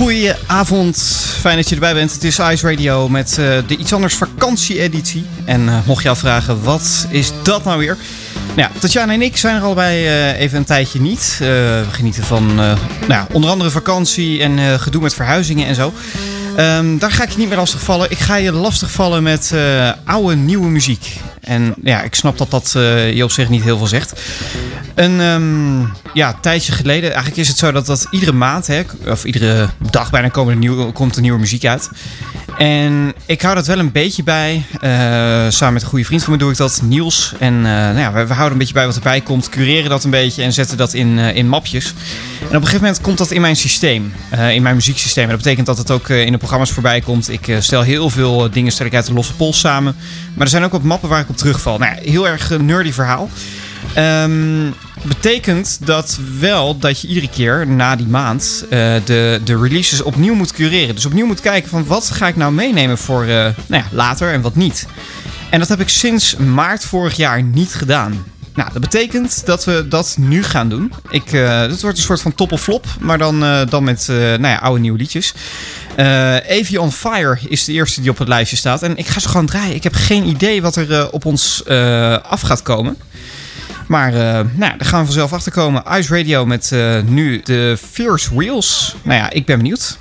Goedenavond, fijn dat je erbij bent. Het is Ice Radio met eh, de iets anders vakantie-editie. En eh, mocht je afvragen, wat is dat nou weer? Nou ja, Tatjana en ik zijn er allebei eh, even een tijdje niet. We genieten van nou ja, onder andere vakantie en gedoe met verhuizingen en zo. Ehm, daar ga ik je niet meer lastigvallen. Ik ga je lastigvallen met oude, nieuwe muziek. En ja, ik snap dat dat je op zich niet heel veel zegt. Een ehm, ja, tijdje geleden, eigenlijk is het zo dat dat iedere maand, hè, of iedere dag bijna komen nieuw, komt er nieuwe muziek uit. En ik hou dat wel een beetje bij. Eh, samen met een goede vriend van me doe ik dat, Niels. En eh, nou ja, we, we houden een beetje bij wat erbij komt, cureren dat een beetje en zetten dat in, eh, in mapjes. En op een gegeven moment komt dat in mijn systeem, in mijn muzieksysteem. En dat betekent dat het ook in de programma's voorbij komt. Ik stel heel veel dingen uit de losse pols samen. Maar er zijn ook wat mappen waar ik op terugval. Nou ja, heel erg nerdy verhaal. Ehm, betekent dat wel dat je iedere keer na die maand eh, de, de releases opnieuw moet cureren. Dus opnieuw moet kijken van wat ga ik nou meenemen voor eh, nou ja, later en wat niet. En dat heb ik sinds maart vorig jaar niet gedaan. Nou, dat betekent dat we dat nu gaan doen. Ik, eh wordt een soort van top of flop, maar dan, dan met nou ja, oude nieuwe liedjes. Avie on Fire is de eerste die op het lijstje staat. En ik ga ze gewoon draaien. Ik heb geen idee wat er op ons af gaat komen. Maar eh, nou, daar gaan we vanzelf achter komen. Ice Radio met eh, nu de Fierce Wheels. Nou ja, ik ben benieuwd.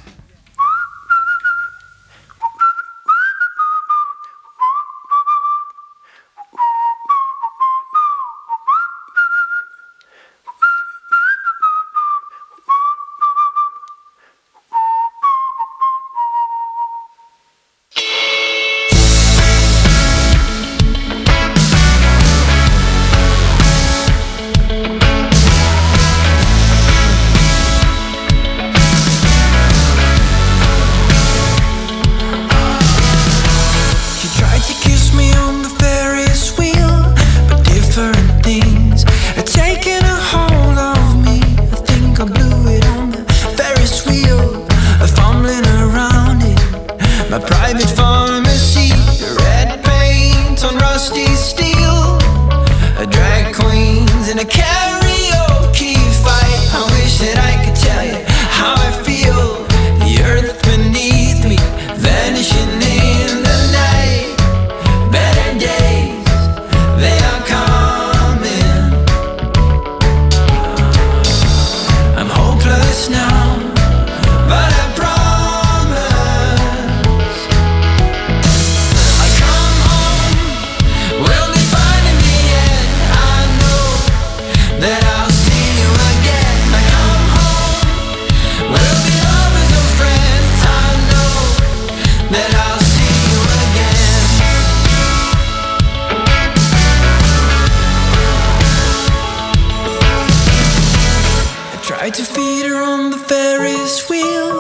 Ferris wheel.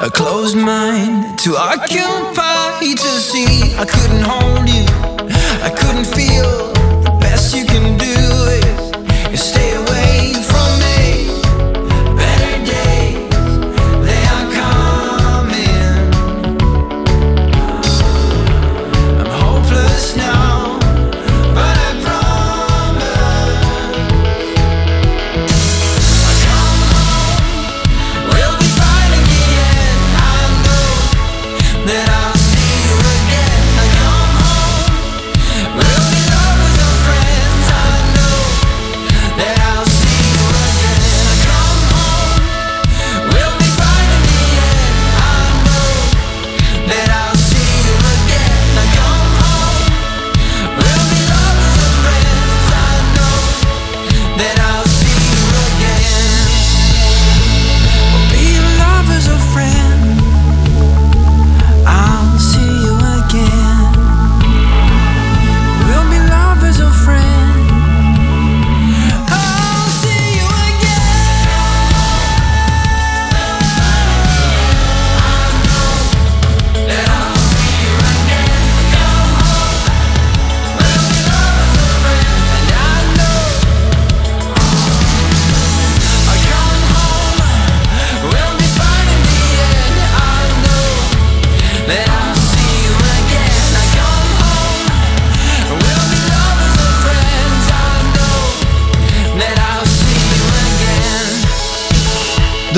A closed mind to occupy to see. I couldn't hold you, I couldn't feel.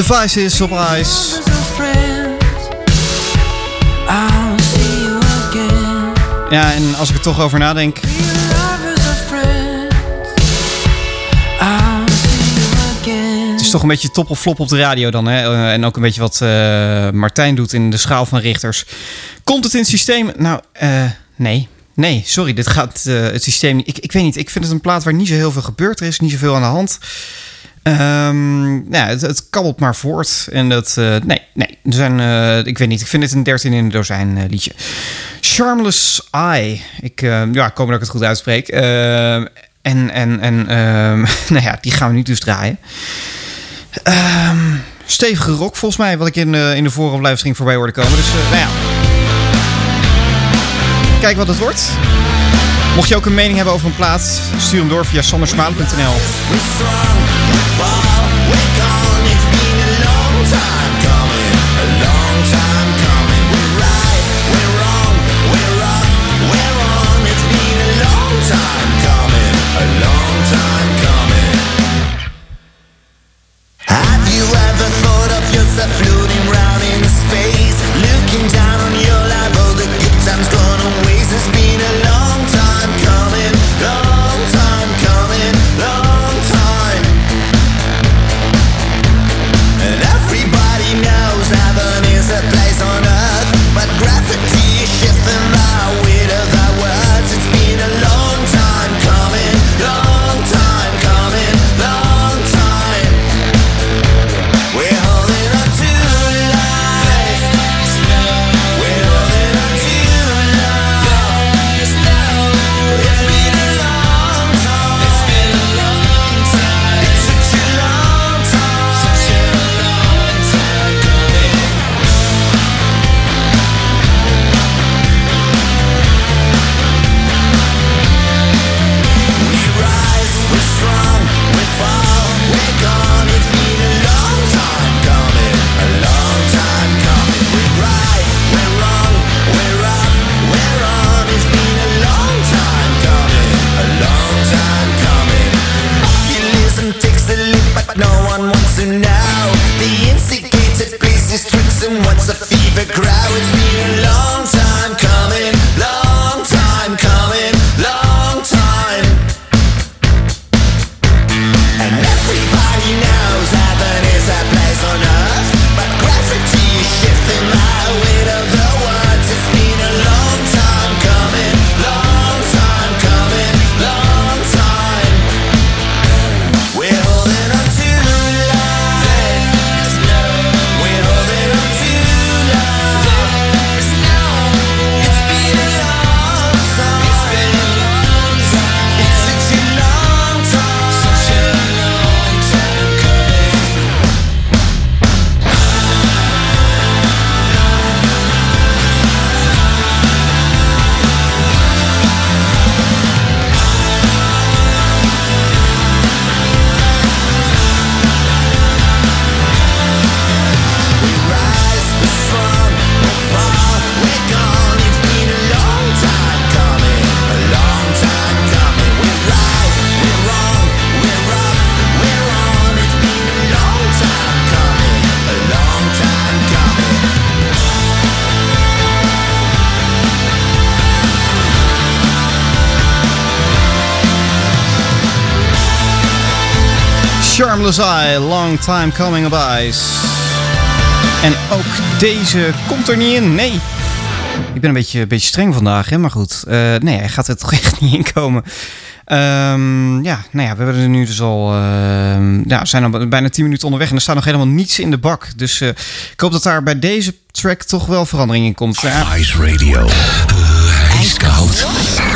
Devices op Ice. Ja, en als ik er toch over nadenk, het is toch een beetje top of flop op de radio dan. Hè? Eh, en ook een beetje wat eh, Martijn doet in de schaal van richters. Komt het in het systeem? Nou, eh, nee. Nee, sorry, dit gaat het systeem niet. Ik, ik weet niet, ik vind het een plaat waar niet zo heel veel gebeurt. Er is niet zoveel aan de hand. Ja, het, kabbelt maar voort. En dat, eh, nee, nee. Er zijn, eh, ik weet niet, ik vind het een 13 in een dozijn eh, liedje. Charmless Eye. Ik, ja, ik hoop dat ik het goed uitspreek. Ehm, en, en, en, ehm, nou ja, die gaan we nu dus draaien. Stevige rock volgens mij, wat ik in, in de vorige aflevering voorbij hoorde komen. Dus, nou ja. Kijk wat het wordt. Mocht je ook een mening hebben over een plaat, stuur hem door via sandersmaan.nl. Have you ever thought of yourself Charmless Eye, Long Time Coming of. En ook deze komt er niet in, nee. Ik ben een beetje, een beetje streng vandaag, hè? maar goed. Eh, nee, hij gaat er toch echt niet in komen. Ehm, ja, nou ja, we hebben er nu dus al... ehm, we zijn al bijna 10 minuten onderweg en er staat nog helemaal niets in de bak. Dus eh, ik hoop dat daar bij deze track toch wel verandering in komt. Ja, Ice Radio. Ijskoud.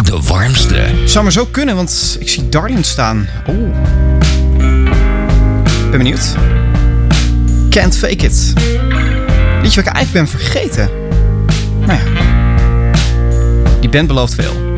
De warmste. zou maar zo kunnen, want ik zie Darlin staan. Oeh. Ben benieuwd. Can't fake it. Liedje wat ik eigenlijk ben vergeten. Nou ja. Die band belooft veel.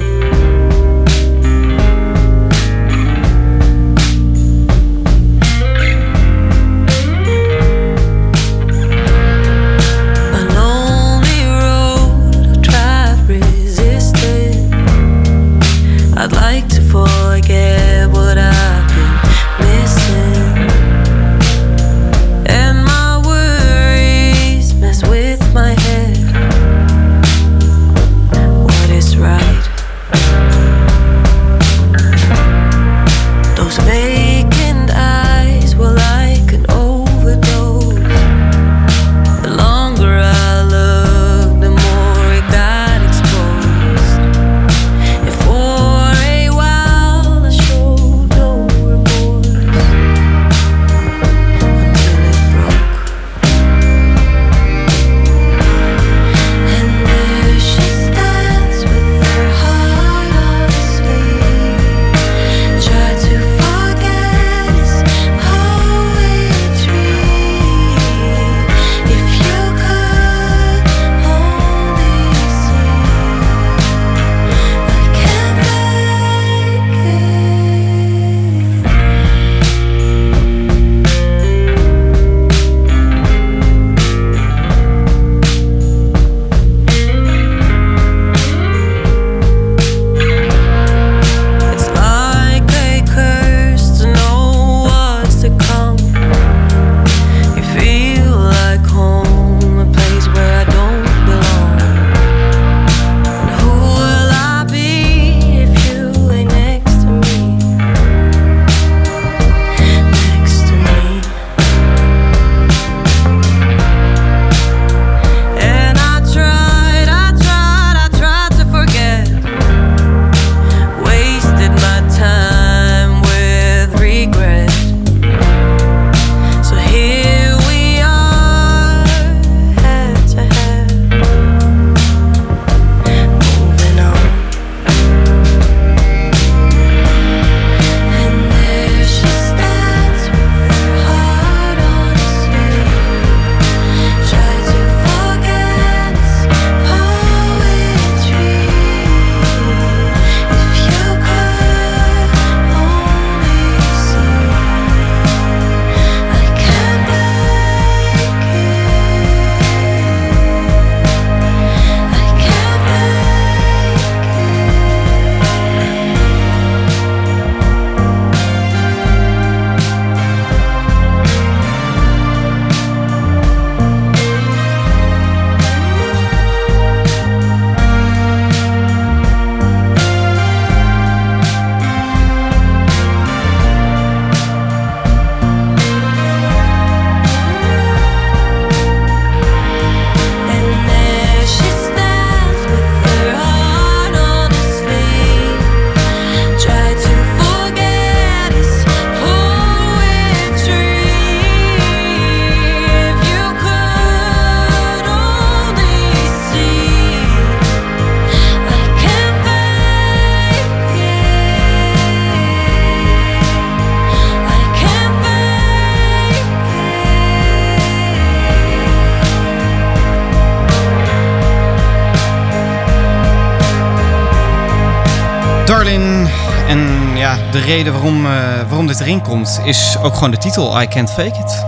Reden waarom, eh, waarom dit erin komt is ook gewoon de titel I Can't Fake It.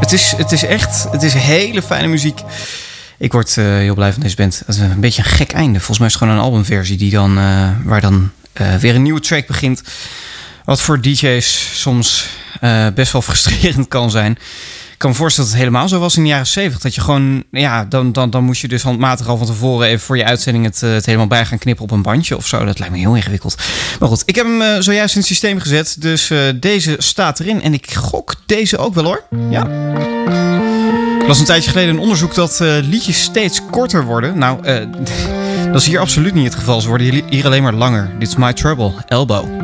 Het is, het is echt, het is hele fijne muziek. Ik word eh, heel blij van deze band. Het is een beetje een gek einde. Volgens mij is het gewoon een albumversie die dan, eh, waar dan weer een nieuwe track begint. Wat voor DJ's soms best wel frustrerend kan zijn. Ik kan me voorstellen dat het helemaal zo was in de jaren 70. Dat je gewoon, ja, dan, dan, dan moest je dus handmatig al van tevoren even voor je uitzending het, eh, helemaal bij gaan knippen op een bandje of zo. Dat lijkt me heel ingewikkeld. Maar goed, ik heb hem eh, zojuist in het systeem gezet. Dus eh, deze staat erin. En ik gok deze ook wel hoor. Ja. Er was een tijdje geleden een onderzoek dat liedjes steeds korter worden. Nou, dat is hier absoluut niet het geval. Ze worden hier, hier alleen maar langer. Dit is My Trouble, Elbow.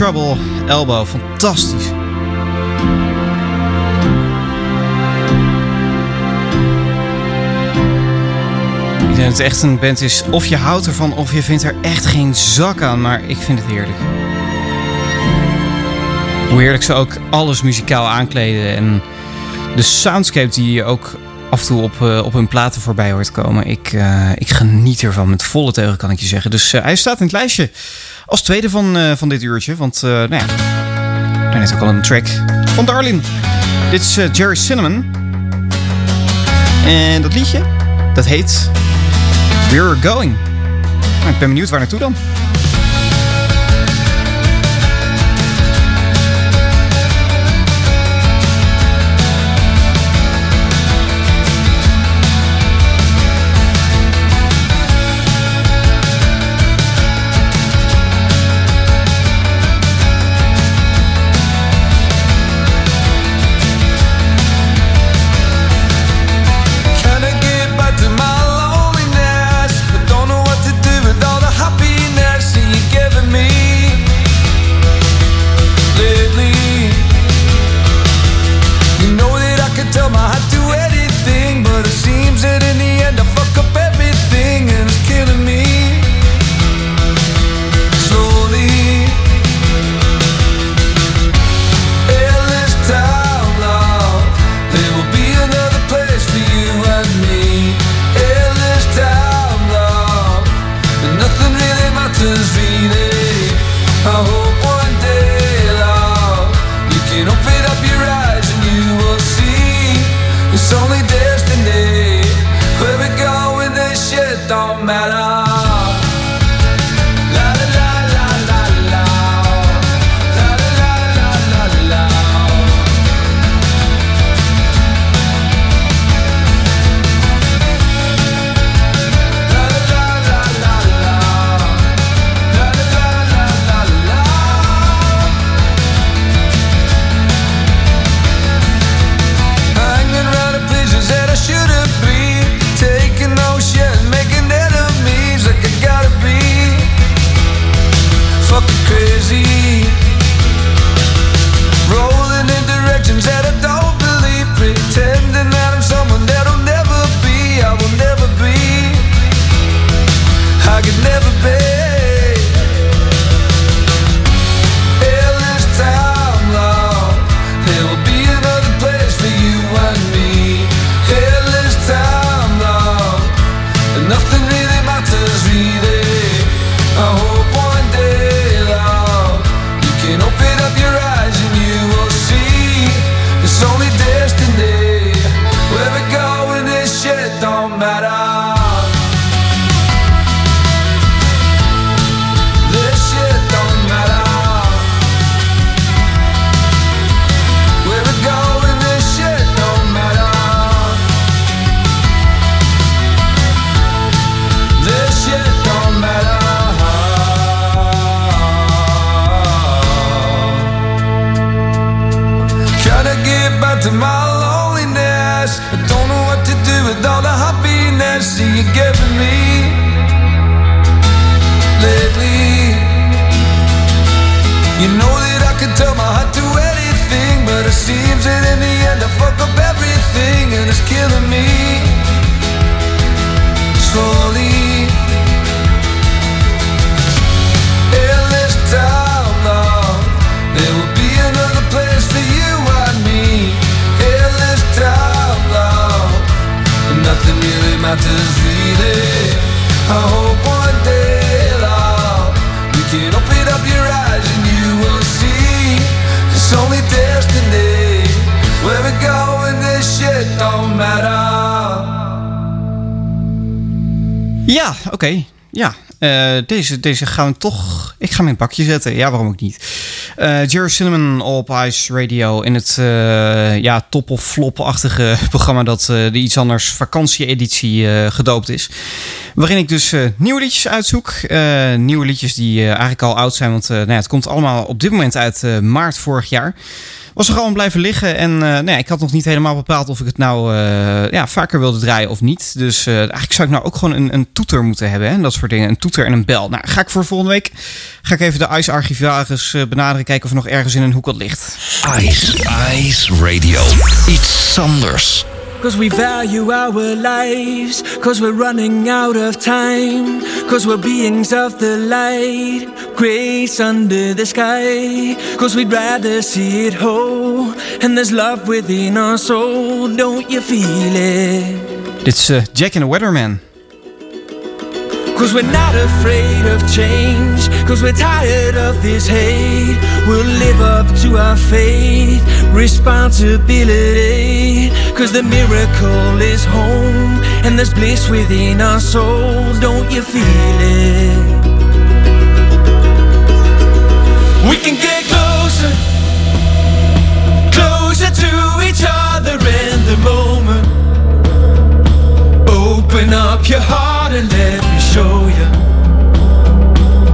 Trouble Elbow. Fantastisch. Ik denk dat het echt een band is. Of je houdt ervan of je vindt er echt geen zak aan. Maar ik vind het heerlijk. Hoe heerlijk ze ook alles muzikaal aankleden. En de soundscape die je ook af en toe op, eh, op hun platen voorbij hoort komen. Ik, eh, ik geniet ervan met volle teugen, kan ik je zeggen. Dus eh, hij staat in het lijstje. Als tweede van, eh, van dit uurtje. Want uh, nou ja, is ook al een track van Darlin. Dit is eh, Jerry Cinnamon. En dat liedje, dat heet We're Going. Nou, ik ben benieuwd waar naartoe dan. Oké, ja, eh, deze, deze gaan we toch. Ik ga hem in het bakje zetten. Ja, waarom ook niet? Eh, Jerry Cinnamon op Ice Radio. In het eh, ja, top- of flop-achtige programma dat de iets anders vakantieeditie gedoopt is. Waarin ik dus nieuwe liedjes uitzoek. nieuwe liedjes die eigenlijk al oud zijn. Want nou ja, het komt allemaal op dit moment uit maart vorig jaar. Was er gewoon blijven liggen en eh, nou ja, ik had nog niet helemaal bepaald of ik het nou eh, ja, vaker wilde draaien of niet. Dus eh, eigenlijk zou ik nou ook gewoon een, een toeter moeten hebben hè, en dat soort dingen. Een toeter en een bel. Nou, ga ik voor volgende week ga ik even de ICE archivaris eh, benaderen, kijken of er nog ergens in een hoek wat ligt. Ice, Ice Radio. Iets anders. Cause we value our lives, cause we're running out of time, cause we're beings of the light, grace under the sky, cause we'd rather see it whole, and there's love within our soul, don't you feel it? Dit is eh, Jack and the Weatherman. Cause we're not afraid of change. Cause we're tired of this hate. We'll live up to our faith, responsibility. Cause the miracle is home, and there's bliss within our souls. Don't you feel it? We can get closer, closer to each other in the moment. Open up your heart and let me show you.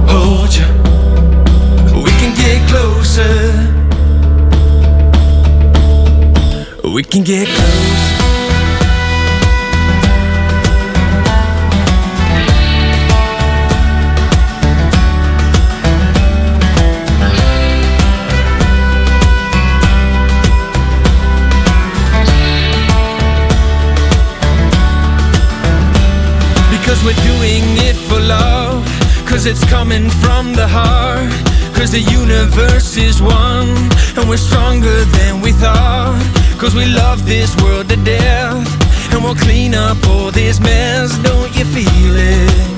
Hold you. We can get closer. We can get closer. Cause it's coming from the heart. Cause the universe is one. And we're stronger than we thought. Cause we love this world to death. And we'll clean up all this mess. Don't you feel it?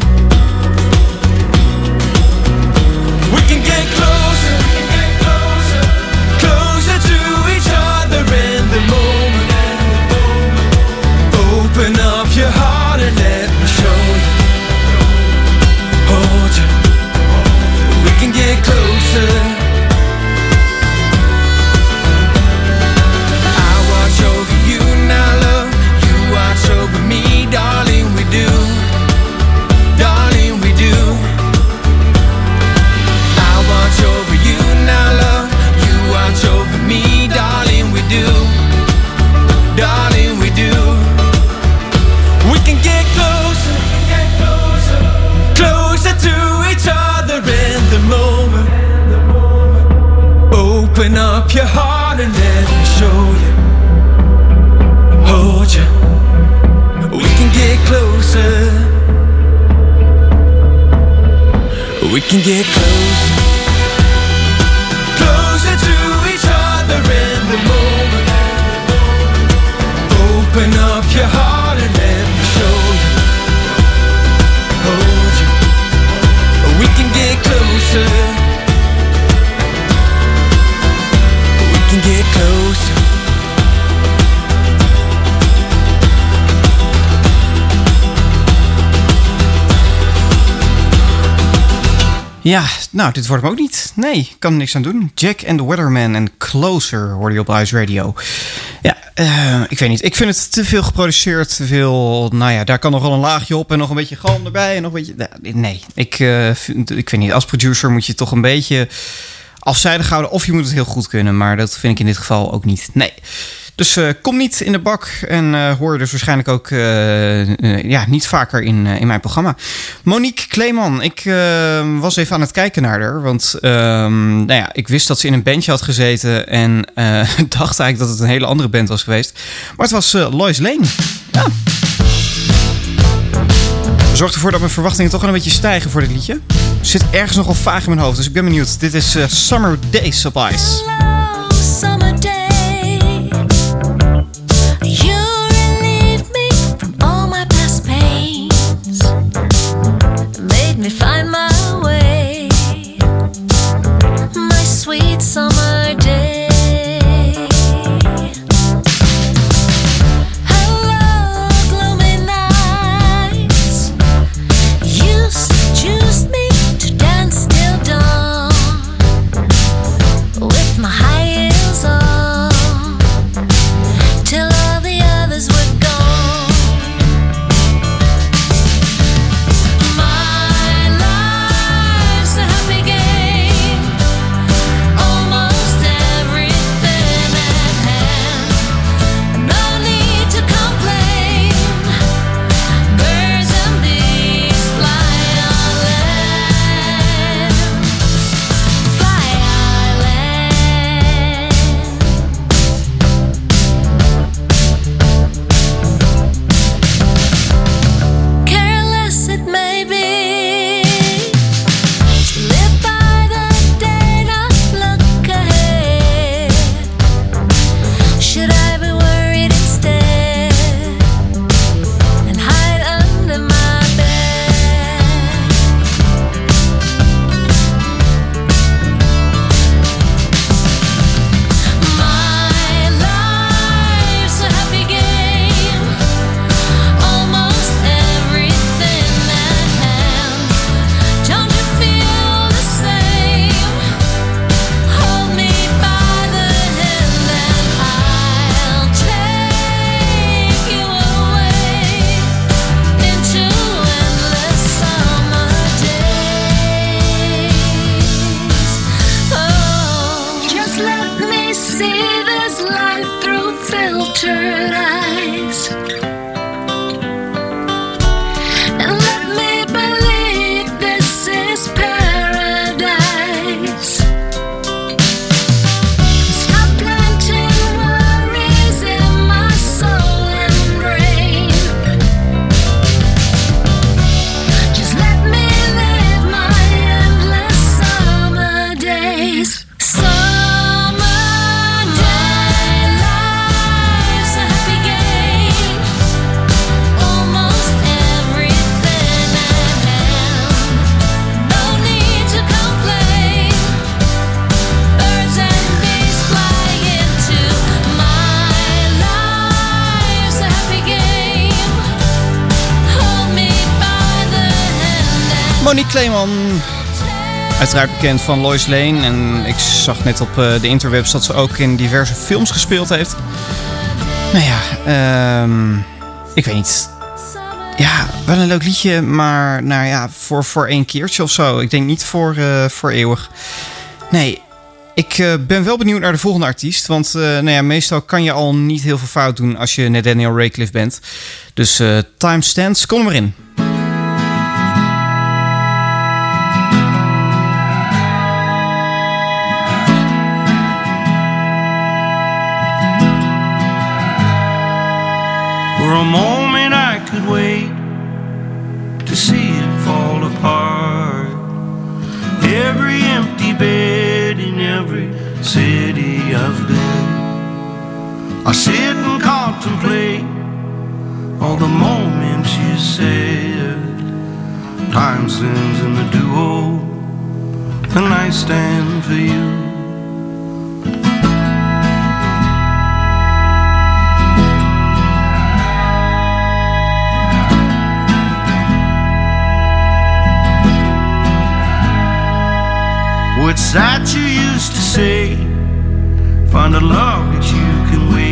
Nou, dit wordt hem ook niet. Nee, ik kan er niks aan doen. Jack and the Weatherman en Closer hoorde je op Ice Radio. Ja, eh, ik weet niet. Ik vind het te veel geproduceerd. Te veel, nou ja, daar kan nog wel een laagje op en nog een beetje galm erbij. En nog een beetje, nee, ik, eh, vind, ik weet niet. Als producer moet je toch een beetje afzijdig houden. Of je moet het heel goed kunnen. Maar dat vind ik in dit geval ook niet. Nee. Dus eh, kom niet in de bak en eh, hoor je dus waarschijnlijk ook eh, ja, niet vaker in, in mijn programma. Monique Kleeman, ik was even aan het kijken naar haar. Want ehm, nou ja, ik wist dat ze in een bandje had gezeten en dacht eigenlijk dat het een hele andere band was geweest. Maar het was Lois Lane. Ja. Zorgt ervoor dat mijn verwachtingen toch een beetje stijgen voor dit liedje. Zit ergens nogal vaag in mijn hoofd, dus ik ben benieuwd. Dit is Summer Days Ice. Bekend van Lois Lane. En ik zag net op eh, de interwebs dat ze ook in diverse films gespeeld heeft. Nou ja, ehm, ik weet niet. Ja, wel een leuk liedje, maar nou ja, voor, voor één keertje of zo. Ik denk niet voor, eh, voor eeuwig. Nee, ik eh, ben wel benieuwd naar de volgende artiest. Want nou ja, meestal kan je al niet heel veel fout doen als je net Daniel Radcliffe bent. Dus time stands, kom er maar in. I sit and contemplate all the moments you said. Time stands in the duo, and I stand for you. What's that you used to say? Find a love that you can wait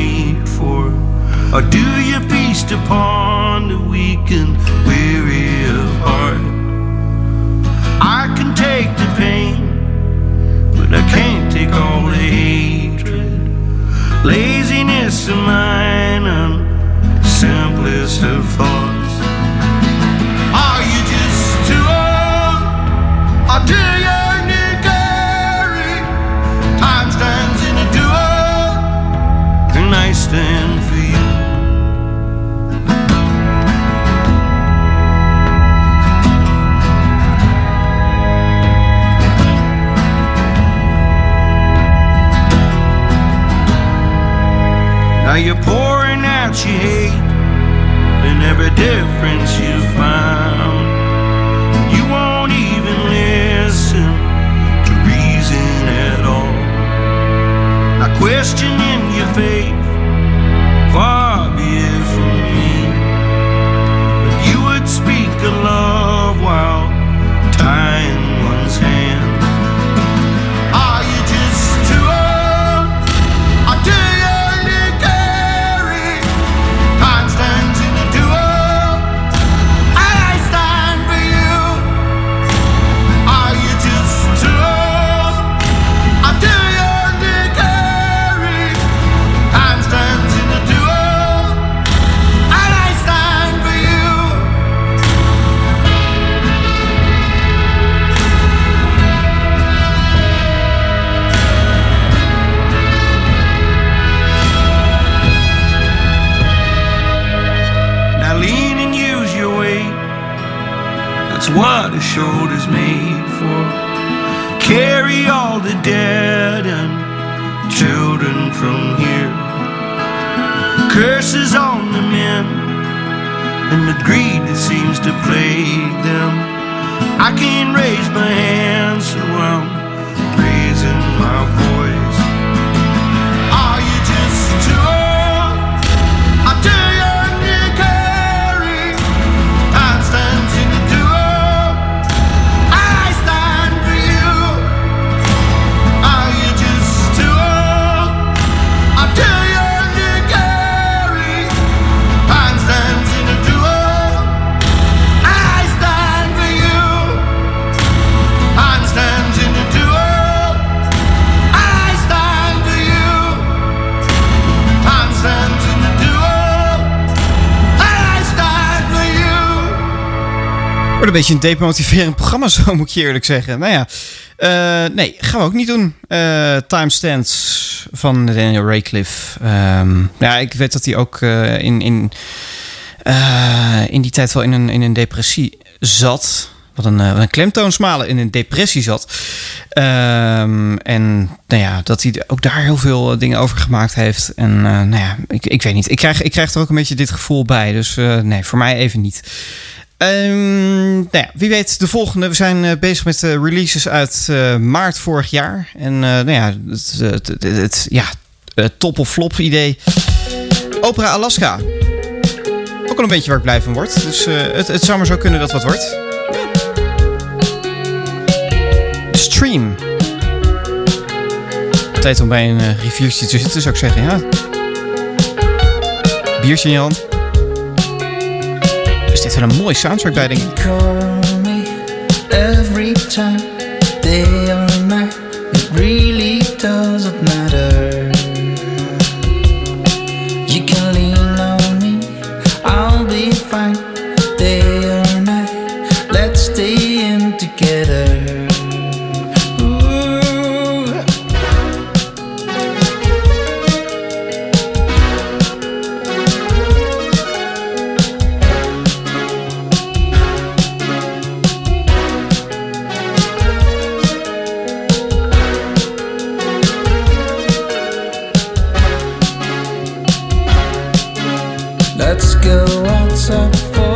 or do you feast upon the weak and weary of heart? I can take the pain, but I can't take all the hatred, laziness of mine, and simplest of thoughts. Are you just too old? Or do You're pouring out your hate and every difference you found. Een beetje een demotiverend programma, zo moet je eerlijk zeggen. Nou ja, eh, nee, gaan we ook niet doen. Eh Timestamps van Daniel Radcliffe. Ehm, ja, ik weet dat hij ook eh, in, in, in die tijd wel in een, in een depressie zat. Wat een, een klemtoonsmalen in een depressie zat. Ehm, en nou ja, dat hij ook daar heel veel dingen over gemaakt heeft. En nou ja, ik, ik weet niet. Ik krijg, ik krijg er ook een beetje dit gevoel bij. Dus nee, voor mij even niet. Ehm, nou ja, wie weet de volgende. We zijn eh, bezig met de releases uit eh, maart vorig jaar. En eh, nou ja, het, het, ja, top of flop idee. Opera Alaska. Ook al een beetje waar ik blij van word. Dus het, zou maar zo kunnen dat wat wordt. Stream. Tijd om bij een riviertje te zitten, zou ik zeggen. Ja. Biertje hand. Dit wel een mooie soundtrack. what's up for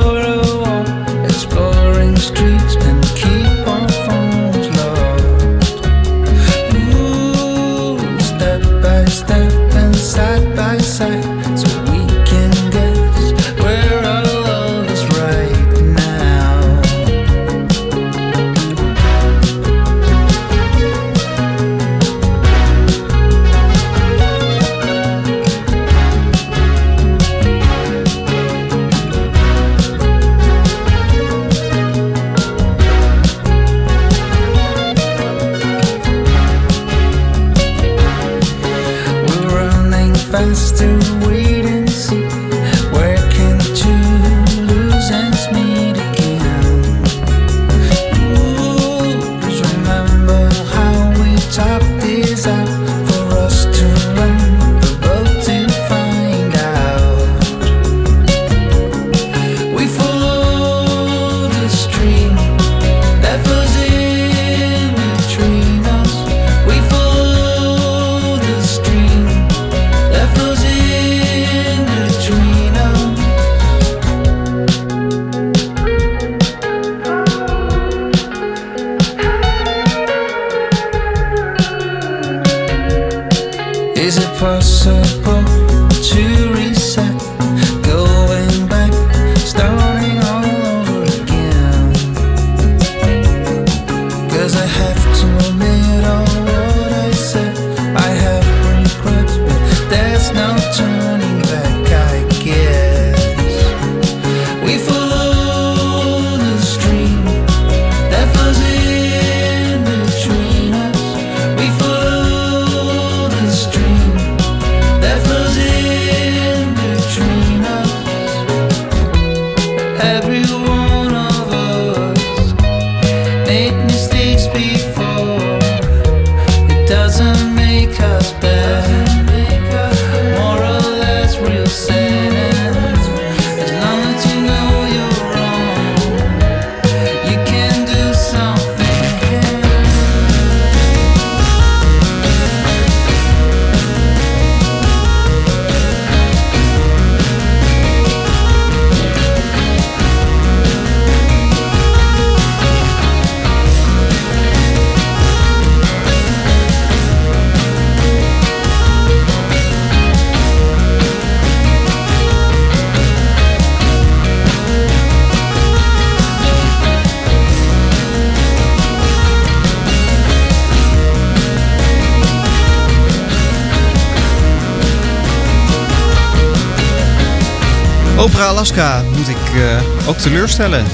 Moet ik eh, ook teleurstellen. Eh.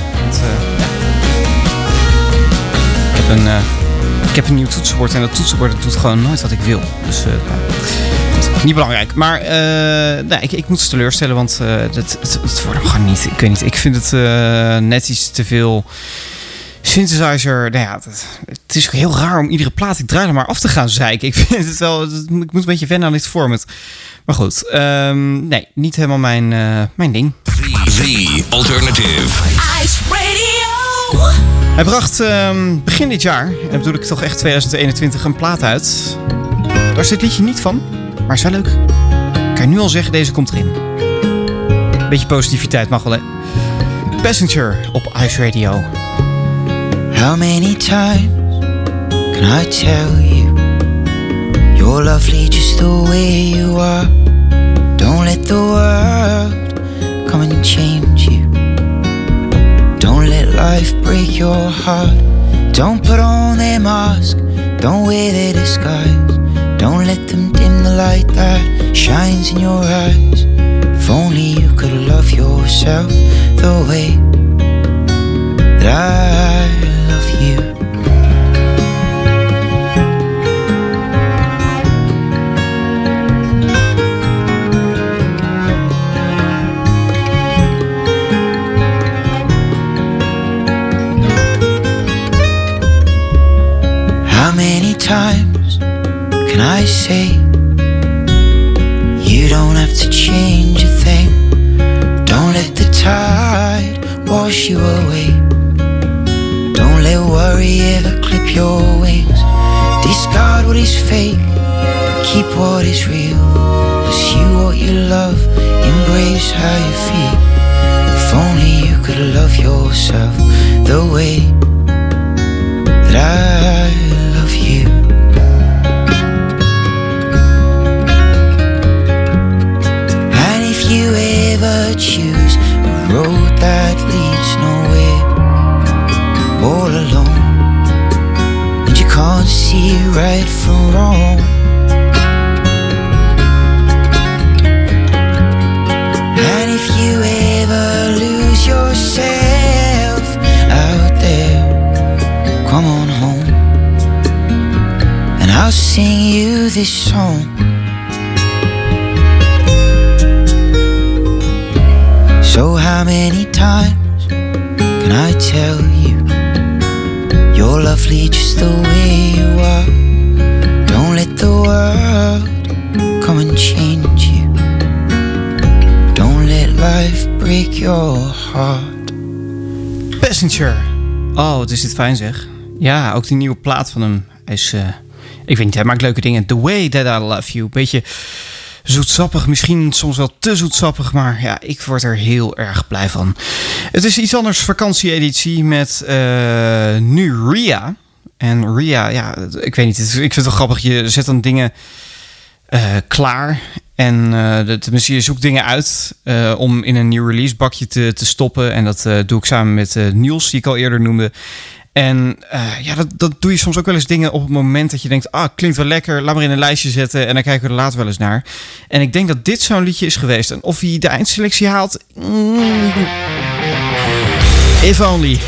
Ik heb een, eh, ik heb een nieuw toetsenbord en dat toetsenbord doet gewoon nooit wat ik wil. Dus, nou. Niet belangrijk. Maar nee, ik, ik moet ze teleurstellen, want het, het, het wordt gewoon niet. Ik weet niet. Ik vind het net iets te veel synthesizer. Nou ja, het, is heel raar om iedere plaat ik draai er maar af te gaan zeiken. Ik vind het wel. ik moet een beetje wennen aan dit format. Maar goed, ehm, nee, niet helemaal mijn, mijn ding. The Alternative. Ice Radio. Hij bracht ehm, begin dit jaar, en bedoel ik toch echt 2021, een plaat uit. Daar is dit liedje niet van, maar is wel leuk. Ik kan je nu al zeggen, deze komt erin. Beetje positiviteit mag wel, hè? Passenger op Ice Radio. How many times can I tell you you're lovely just the way you are? Don't let the world come and change you. Don't let life break your heart. Don't put on their mask. Don't wear their disguise. Don't let them dim the light that shines in your eyes. If only you could love yourself the way that I love you. Times can I say you don't have to change a thing? Don't let the tide wash you away. Don't let worry ever clip your wings. Discard what is fake, keep what is real. Pursue what you love, embrace how you feel. If only you could love yourself the way that I that leads nowhere, all alone, and you can't see right from wrong. And if you ever lose yourself out there, come on home, and I'll sing you this song. So how many times can I tell you you're lovely just the way you are? Don't let the world come and change you. Don't let life break your heart. Passenger. Oh, wat is dit fijn zeg. Ja, ook die nieuwe plaat van hem is... eh, ik weet niet, hij maakt leuke dingen. The Way That I Love You. Beetje zoetsappig, misschien soms wel te zoetsappig, maar ja, ik word er heel erg blij van. Het is iets anders vakantieeditie met eh, nu Ria. En Ria, ja, ik weet niet, ik vind het wel grappig. Je zet dan dingen eh, klaar. En eh, de, je zoekt dingen uit om in een nieuw releasebakje te, te stoppen. En dat doe ik samen met Niels, die ik al eerder noemde. En eh, ja, dat, dat doe je soms ook wel eens dingen op het moment dat je denkt... ah, klinkt wel lekker, laat maar in een lijstje zetten... en dan kijken we er later wel eens naar. En ik denk dat dit zo'n liedje is geweest. En of hij de eindselectie haalt... mm, if only.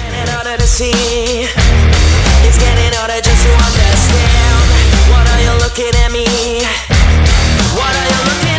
What are you looking at me? What are you looking at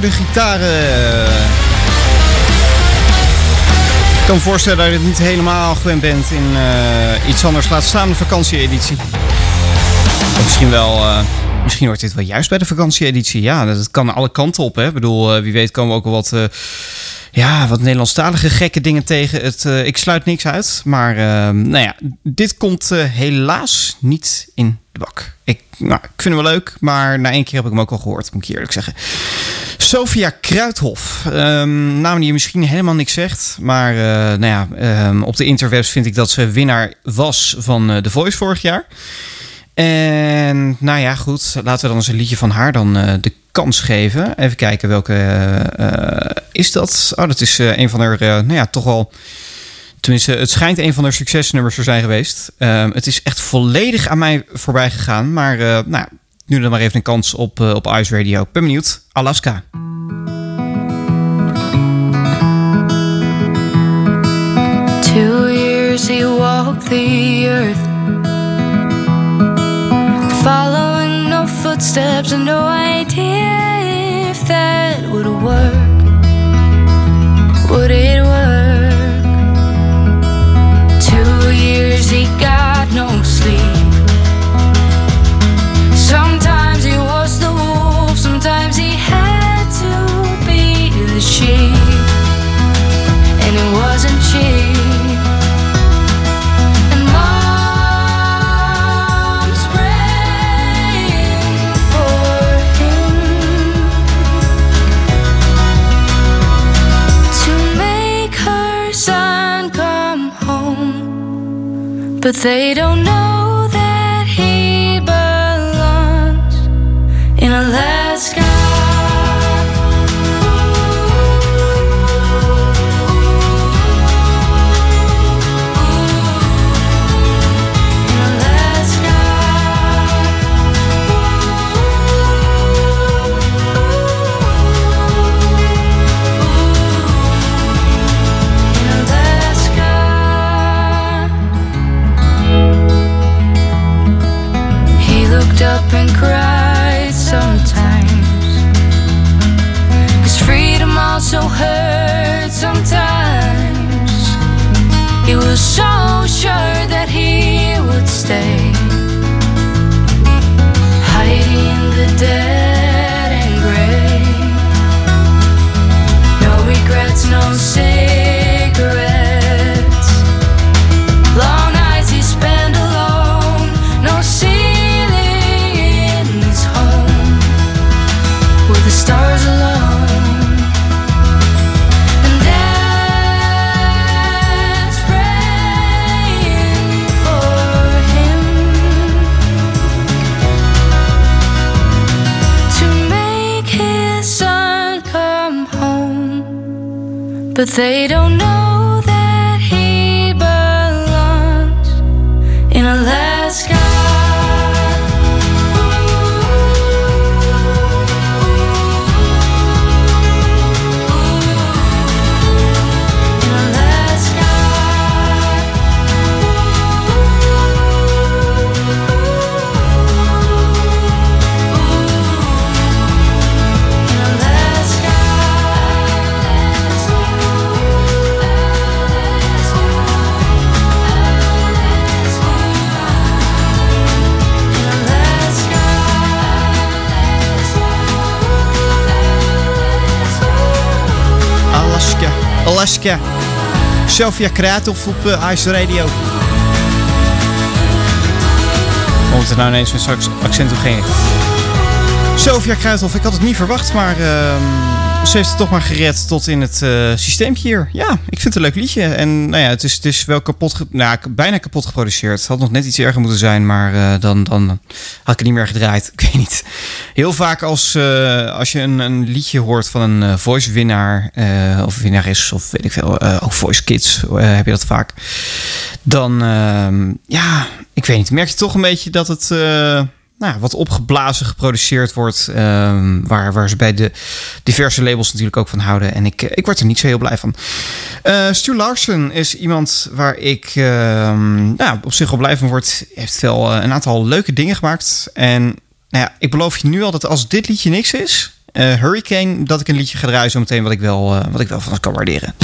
harde gitaren. Ik kan me voorstellen dat je het niet helemaal gewend bent in eh, iets anders. Laat staan de vakantieeditie. Misschien wel... eh, Misschien wordt dit wel juist bij de vakantieeditie. Ja, dat kan alle kanten op. Hè. Ik bedoel, eh, wie weet komen we ook wel wat, ja, wat Nederlandstalige gekke dingen tegen. Het, eh, ik sluit niks uit. Maar eh, nou ja, dit komt eh, helaas niet in de bak. Ik, nou, ik vind hem wel leuk, maar na één keer heb ik hem ook al gehoord, moet ik eerlijk zeggen. Sophia Kruithof. Ehm naam die je misschien helemaal niks zegt. Maar nou ja, ehm, op de interwebs vind ik dat ze winnaar was van eh, The Voice vorig jaar. En nou ja, goed. Laten we dan eens een liedje van haar dan eh, de kans geven. Even kijken welke eh, is dat? Oh, dat is eh, een van haar, nou ja, toch wel... Tenminste, het schijnt een van haar succesnummers te zijn geweest. Ehm, het is echt volledig aan mij voorbij gegaan. Maar nou, nu dan maar even een kans op, op Ice Radio. Ben benieuwd. Alaska. Two years he walked the earth, footsteps and no idea if that would work. They don't know But they don't know Sophia Kruithof op eh, Ice Radio. Komt het nou ineens met zo'n accent ging Sophia Kruithof, ik had het niet verwacht, maar ehm, ze heeft het toch maar gered tot in het eh systeempje hier. Ja, ik vind het een leuk liedje. En nou ja, het is, het is wel kapot, ge- nou, bijna kapot geproduceerd. Het had nog net iets erger moeten zijn, maar eh, dan, dan had ik het niet meer gedraaid. Ik weet niet. Heel vaak als, eh, als je een, een liedje hoort van een voice-winnaar, of winnares, of weet ik veel, ook voice kids, heb je dat vaak. Dan, ehm, ja, ik weet niet. Merk je toch een beetje dat het... nou, wat opgeblazen geproduceerd wordt. ehm, waar, waar ze bij de diverse labels natuurlijk ook van houden. En ik, eh, ik word er niet zo heel blij van. Eh Stu Larsen is iemand waar ik nou, op zich wel blij van word. Heeft wel eh, een aantal leuke dingen gemaakt. En nou ja, ik beloof je nu al dat als dit liedje niks is. Hurricane, dat ik een liedje ga draaien zometeen wat ik wel, wat ik wel van kan waarderen.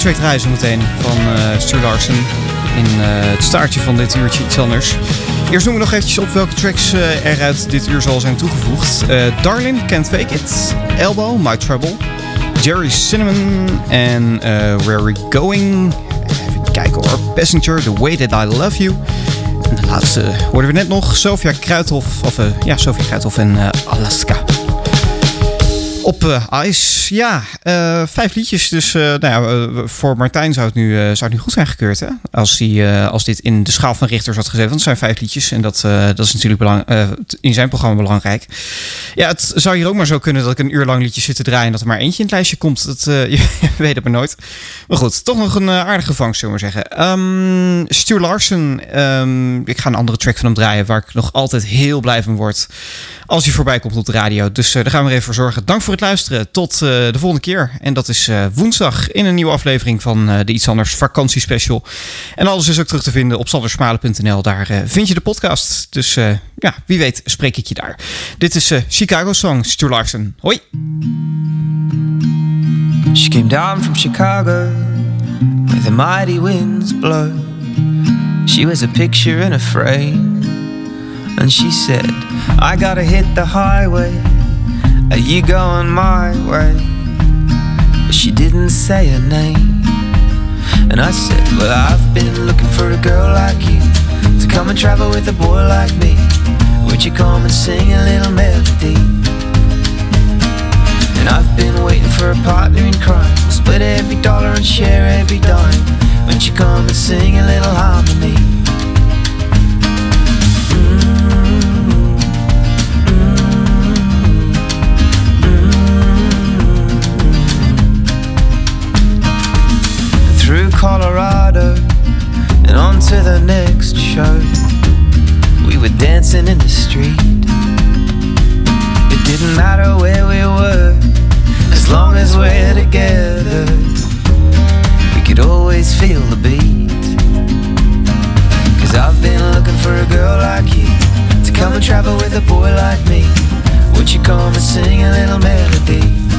Track draaien zo meteen van eh Stu Larsen. In eh, het staartje van dit uurtje iets anders. Eerst noem ik nog eventjes op welke tracks eh, er uit dit uur zal zijn toegevoegd. Eh Darlin, Can't Fake It. Elbow, My Trouble. Jerry Cinnamon en Where We Going. Even kijken hoor. Passenger, The Way That I Love You. De laatste hoorden we net nog. Sofia Kruithof, of ja, Sofia Kruithof en Alaska. Op Ice, ja, eh, vijf liedjes. Dus eh, nou ja, voor Martijn zou het, nu, eh, zou het nu goed zijn gekeurd. Hè? Als, hij, als dit in de schaal van richters had gezet. Want het zijn vijf liedjes. En dat, dat is natuurlijk belang, in zijn programma belangrijk. Ja, het zou hier ook maar zo kunnen dat ik een uur lang liedjes zit te draaien. En dat er maar eentje in het lijstje komt. Dat, je weet het maar nooit. Maar goed, toch nog een aardige vangst, zullen we maar zeggen. Ehm Stu Larsen, ehm, ik ga een andere track van hem draaien. Waar ik nog altijd heel blij van word. Als hij voorbij komt op de radio. Dus daar gaan we even voor zorgen. Dank voor het luisteren. Tot de volgende keer. En dat is eh, woensdag in een nieuwe aflevering van eh, de Iets Anders vakantiespecial. En alles is ook terug te vinden op sandersmalen.nl. Daar eh, vind je de podcast. Dus eh, ja, wie weet spreek ik je daar. Dit is eh, Chicago Song, Stu Larsen. Hoi! She came down from Chicago where the mighty winds blow. She was a picture in a frame. And she said, I gotta hit the highway. Are you going my way? Didn't say her name. And I said, Well, I've been looking for a girl like you to come and travel with a boy like me. Would you come and sing a little melody? And I've been waiting for a partner in crime. We'll Split every dollar and share every dime. Won't you come and sing a little harmony? Colorado and on to the next show. We were dancing in the street. It didn't matter where we were, as long as we're together. We could always feel the beat. Cause I've been looking for a girl like you to come and travel with a boy like me. Would you come and sing a little melody?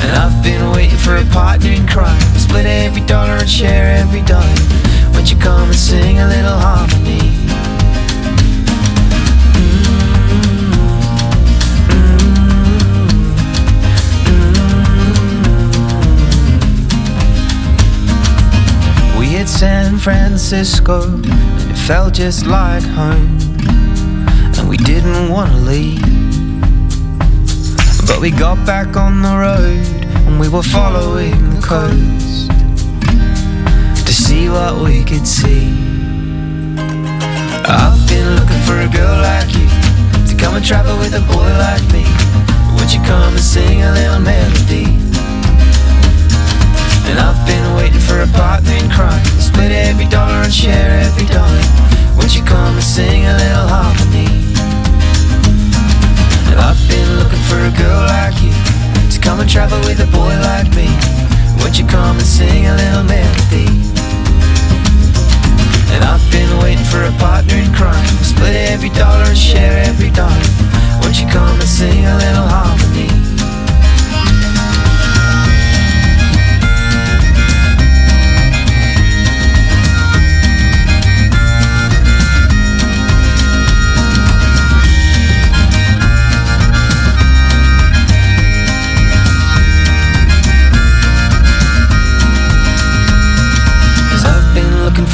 And I've been waiting for a partner in crime, split every dollar and share every dime. Would you come and sing a little harmony? We hit San Francisco, and it felt just like home. And we didn't want to leave. But we got back on the road, and we were following the coast to see what we could see. I've been looking for a girl like you to come and travel with a boy like me. Would you come and sing a little melody? And I've been waiting for a partner in crime Split every dollar and share every dime Won't you come and sing a little harmony? And I've been looking for a girl like you To come and travel with a boy like me Won't you come and sing a little melody? And I've been waiting for a partner in crime Split every dollar and share every dime Won't you come and sing a little harmony?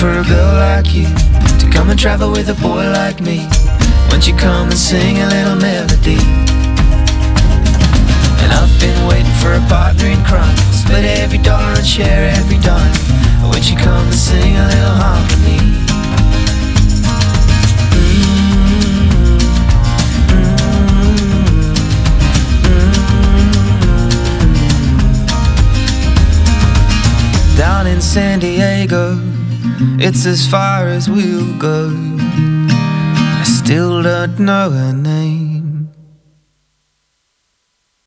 For a girl like you To come and travel with a boy like me Won't you come and sing a little melody? And I've been waiting for a partner in crime Split every dollar and share every dime Won't you come and sing a little harmony? Down in San Diego, it's as far as we'll go. I still don't know her name.